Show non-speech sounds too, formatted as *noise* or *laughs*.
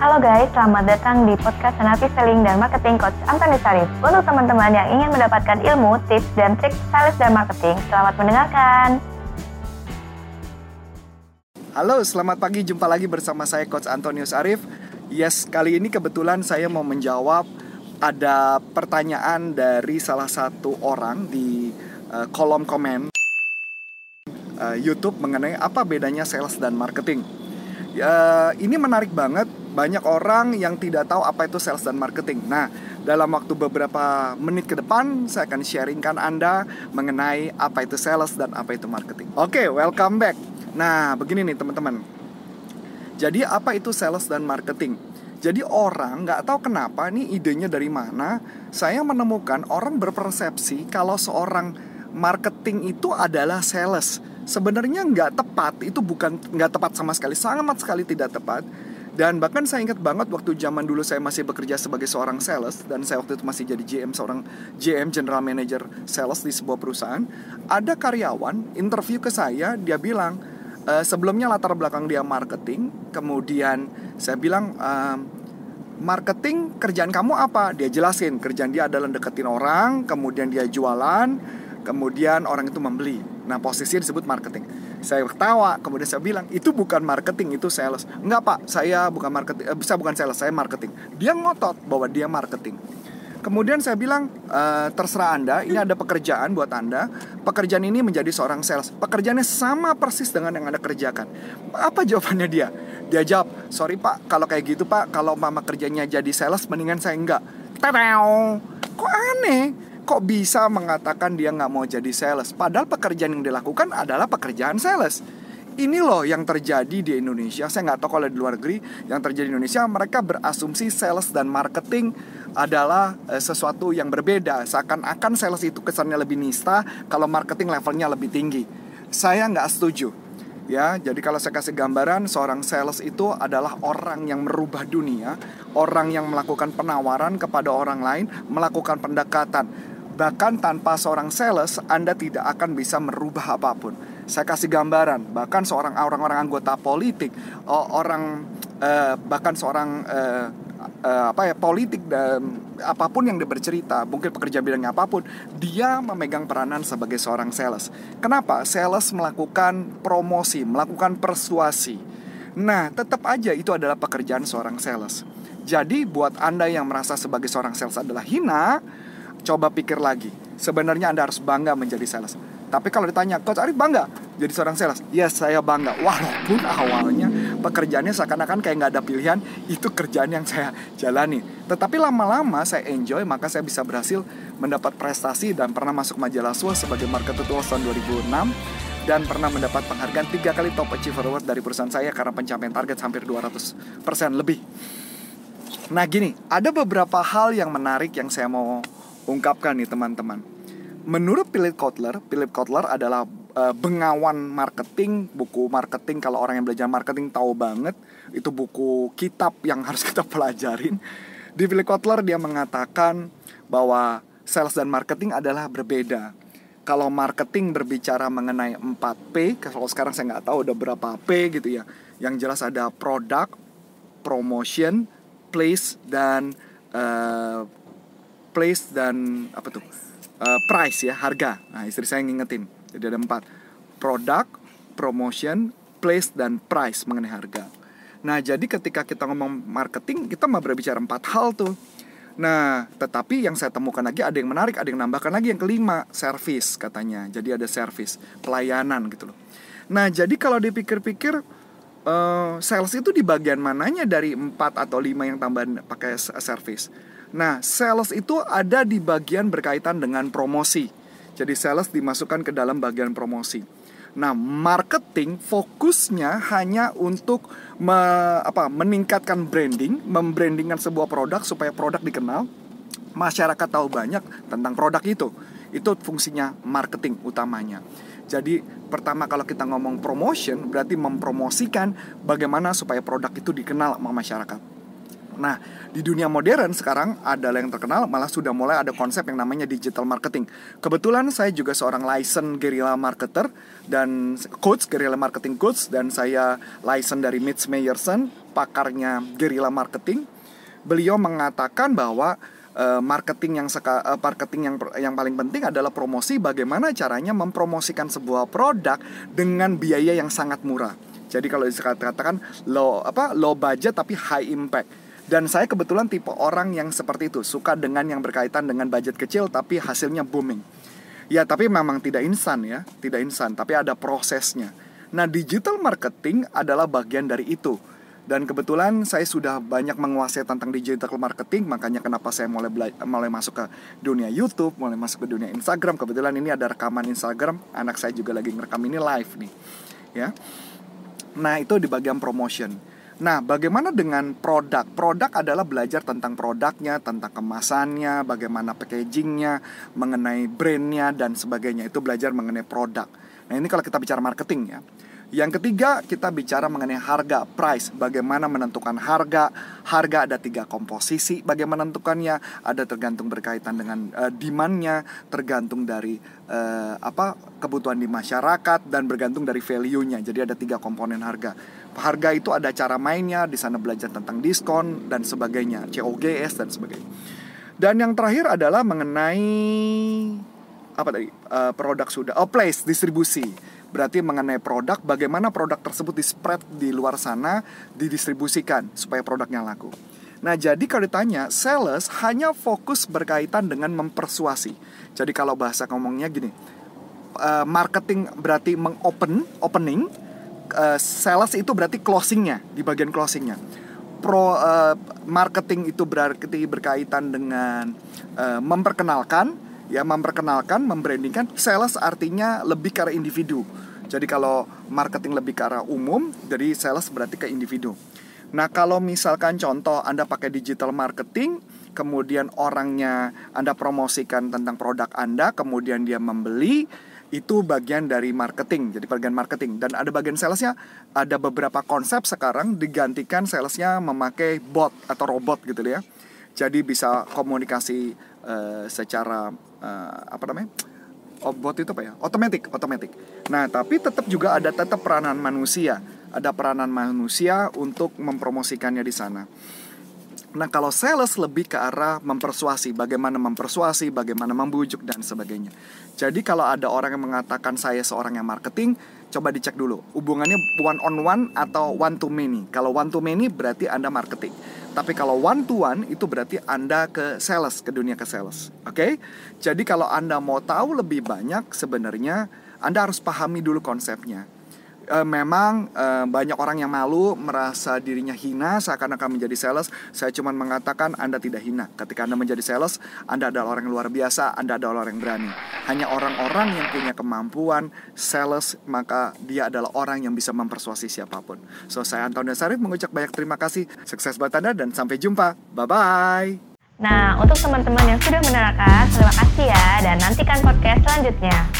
Halo guys, selamat datang di podcast Senapi Selling dan Marketing Coach Antoni Sarif. Untuk teman-teman yang ingin mendapatkan ilmu, tips, dan trik sales dan marketing, selamat mendengarkan. Halo, selamat pagi. Jumpa lagi bersama saya Coach Antonius Arif. Yes, kali ini kebetulan saya mau menjawab ada pertanyaan dari salah satu orang di uh, kolom komen uh, YouTube mengenai apa bedanya sales dan marketing. Uh, ini menarik banget banyak orang yang tidak tahu apa itu sales dan marketing. Nah, dalam waktu beberapa menit ke depan saya akan sharingkan Anda mengenai apa itu sales dan apa itu marketing. Oke, okay, welcome back. Nah, begini nih teman-teman. Jadi apa itu sales dan marketing? Jadi orang nggak tahu kenapa ini idenya dari mana. Saya menemukan orang berpersepsi kalau seorang marketing itu adalah sales. Sebenarnya nggak tepat. Itu bukan nggak tepat sama sekali. Sangat sekali tidak tepat dan bahkan saya ingat banget waktu zaman dulu saya masih bekerja sebagai seorang sales dan saya waktu itu masih jadi GM seorang GM General Manager Sales di sebuah perusahaan. Ada karyawan interview ke saya, dia bilang e, sebelumnya latar belakang dia marketing, kemudian saya bilang e, marketing kerjaan kamu apa? Dia jelasin kerjaan dia adalah deketin orang, kemudian dia jualan, kemudian orang itu membeli. Nah posisinya disebut marketing saya ketawa kemudian saya bilang itu bukan marketing itu sales enggak pak saya bukan marketing eh, bukan sales saya marketing dia ngotot bahwa dia marketing Kemudian saya bilang e, terserah anda, ini ada pekerjaan buat anda. Pekerjaan ini menjadi seorang sales. Pekerjaannya sama persis dengan yang anda kerjakan. Apa jawabannya dia? Dia jawab, sorry pak, kalau kayak gitu pak, kalau mama kerjanya jadi sales, mendingan saya enggak. Tereo, kok aneh? Kok bisa mengatakan dia nggak mau jadi sales? Padahal pekerjaan yang dilakukan adalah pekerjaan sales. Ini loh yang terjadi di Indonesia. Saya nggak tahu kalau di luar negeri yang terjadi di Indonesia mereka berasumsi sales dan marketing adalah e, sesuatu yang berbeda. Seakan-akan sales itu kesannya lebih nista, kalau marketing levelnya lebih tinggi. Saya nggak setuju ya. Jadi kalau saya kasih gambaran seorang sales itu adalah orang yang merubah dunia, orang yang melakukan penawaran kepada orang lain, melakukan pendekatan. Bahkan tanpa seorang sales, Anda tidak akan bisa merubah apa pun. Saya kasih gambaran, bahkan seorang orang-orang anggota politik, orang eh, bahkan seorang eh, eh, apa ya politik dan apa pun yang dia bercerita, mungkin pekerja bidangnya apa pun, dia memegang peranan sebagai seorang sales. Kenapa? Sales melakukan promosi, melakukan persuasi. Nah, tetap aja itu adalah pekerjaan seorang sales. Jadi buat Anda yang merasa sebagai seorang sales adalah hina, coba pikir lagi. Sebenarnya Anda harus bangga menjadi sales. Tapi kalau ditanya, Coach Arif bangga jadi seorang sales? Ya saya bangga. Walaupun awalnya pekerjaannya seakan-akan kayak nggak ada pilihan, itu kerjaan yang saya jalani. Tetapi lama-lama saya enjoy, maka saya bisa berhasil mendapat prestasi dan pernah masuk majalah SWA sebagai marketer tua tahun 2006 dan pernah mendapat penghargaan tiga kali top achiever award dari perusahaan saya karena pencapaian target hampir 200% lebih. Nah gini, ada beberapa hal yang menarik yang saya mau ungkapkan nih teman-teman. Menurut Philip Kotler, Philip Kotler adalah uh, bengawan marketing, buku marketing kalau orang yang belajar marketing tahu banget, itu buku kitab yang *laughs* harus kita pelajarin. Di Philip Kotler dia mengatakan bahwa sales dan marketing adalah berbeda. Kalau marketing berbicara mengenai 4P, kalau sekarang saya nggak tahu ada berapa P gitu ya. Yang jelas ada product, promotion, place dan uh, place dan apa tuh uh, price ya harga nah istri saya ngingetin jadi ada empat produk promotion place dan price mengenai harga nah jadi ketika kita ngomong marketing kita mau berbicara empat hal tuh Nah, tetapi yang saya temukan lagi ada yang menarik, ada yang nambahkan lagi yang kelima, service katanya. Jadi ada service, pelayanan gitu loh. Nah, jadi kalau dipikir-pikir uh, sales itu di bagian mananya dari empat atau lima yang tambahan pakai service? Nah, sales itu ada di bagian berkaitan dengan promosi. Jadi sales dimasukkan ke dalam bagian promosi. Nah, marketing fokusnya hanya untuk me, apa, meningkatkan branding, membrandingkan sebuah produk supaya produk dikenal, masyarakat tahu banyak tentang produk itu. Itu fungsinya marketing utamanya. Jadi pertama kalau kita ngomong promotion berarti mempromosikan bagaimana supaya produk itu dikenal sama masyarakat. Nah, di dunia modern sekarang adalah yang terkenal malah sudah mulai ada konsep yang namanya digital marketing. Kebetulan saya juga seorang license guerrilla marketer dan coach guerrilla marketing coach dan saya license dari Mitch Meyerson pakarnya guerrilla marketing. Beliau mengatakan bahwa uh, marketing yang seka, uh, marketing yang yang paling penting adalah promosi bagaimana caranya mempromosikan sebuah produk dengan biaya yang sangat murah. Jadi kalau dikatakan low apa low budget tapi high impact. Dan saya kebetulan tipe orang yang seperti itu, suka dengan yang berkaitan dengan budget kecil tapi hasilnya booming. Ya, tapi memang tidak instan ya, tidak instan, tapi ada prosesnya. Nah, digital marketing adalah bagian dari itu. Dan kebetulan saya sudah banyak menguasai tentang digital marketing makanya kenapa saya mulai mulai masuk ke dunia YouTube mulai masuk ke dunia Instagram. Kebetulan ini ada rekaman Instagram anak saya juga lagi ngerekam ini live nih ya. Nah itu di bagian promotion Nah, bagaimana dengan produk? Produk adalah belajar tentang produknya, tentang kemasannya, bagaimana packagingnya, mengenai brandnya dan sebagainya. Itu belajar mengenai produk. Nah, ini kalau kita bicara marketing ya. Yang ketiga, kita bicara mengenai harga, price. Bagaimana menentukan harga? Harga ada tiga komposisi. Bagaimana menentukannya? Ada tergantung berkaitan dengan uh, demandnya, tergantung dari uh, apa kebutuhan di masyarakat dan bergantung dari value-nya. Jadi ada tiga komponen harga. Harga itu ada cara mainnya, di sana belajar tentang diskon dan sebagainya, COGS dan sebagainya. Dan yang terakhir adalah mengenai apa tadi? Uh, produk sudah. Oh, place distribusi berarti mengenai produk bagaimana produk tersebut di spread di luar sana didistribusikan supaya produknya laku. Nah, jadi kalau ditanya, sales hanya fokus berkaitan dengan mempersuasi. Jadi kalau bahasa ngomongnya gini, uh, marketing berarti mengopen, opening, uh, sales itu berarti closingnya, di bagian closingnya. Pro uh, marketing itu berarti berkaitan dengan uh, memperkenalkan, ya memperkenalkan, membrandingkan. Sales artinya lebih ke arah individu jadi kalau marketing lebih ke arah umum, jadi sales berarti ke individu. Nah, kalau misalkan contoh Anda pakai digital marketing, kemudian orangnya Anda promosikan tentang produk Anda, kemudian dia membeli, itu bagian dari marketing, jadi bagian marketing. Dan ada bagian salesnya, ada beberapa konsep sekarang digantikan salesnya memakai bot atau robot gitu ya. Jadi bisa komunikasi uh, secara uh, apa namanya? oh, bot itu apa ya otomatis otomatis nah tapi tetap juga ada tetap peranan manusia ada peranan manusia untuk mempromosikannya di sana Nah, kalau sales lebih ke arah mempersuasi, bagaimana mempersuasi, bagaimana membujuk dan sebagainya. Jadi kalau ada orang yang mengatakan saya seorang yang marketing, coba dicek dulu hubungannya one on one atau one to many. Kalau one to many berarti Anda marketing. Tapi kalau one to one itu berarti Anda ke sales, ke dunia ke sales. Oke? Okay? Jadi kalau Anda mau tahu lebih banyak sebenarnya Anda harus pahami dulu konsepnya uh, memang uh, banyak orang yang malu merasa dirinya hina seakan-akan menjadi sales. Saya cuma mengatakan Anda tidak hina. Ketika Anda menjadi sales, Anda adalah orang yang luar biasa, Anda adalah orang yang berani. Hanya orang-orang yang punya kemampuan sales, maka dia adalah orang yang bisa mempersuasi siapa pun. So, saya Anton Sarif mengucap banyak terima kasih. Sukses buat Anda dan sampai jumpa. Bye-bye. Nah, untuk teman-teman yang sudah menerangkan, terima kasih ya dan nantikan podcast selanjutnya.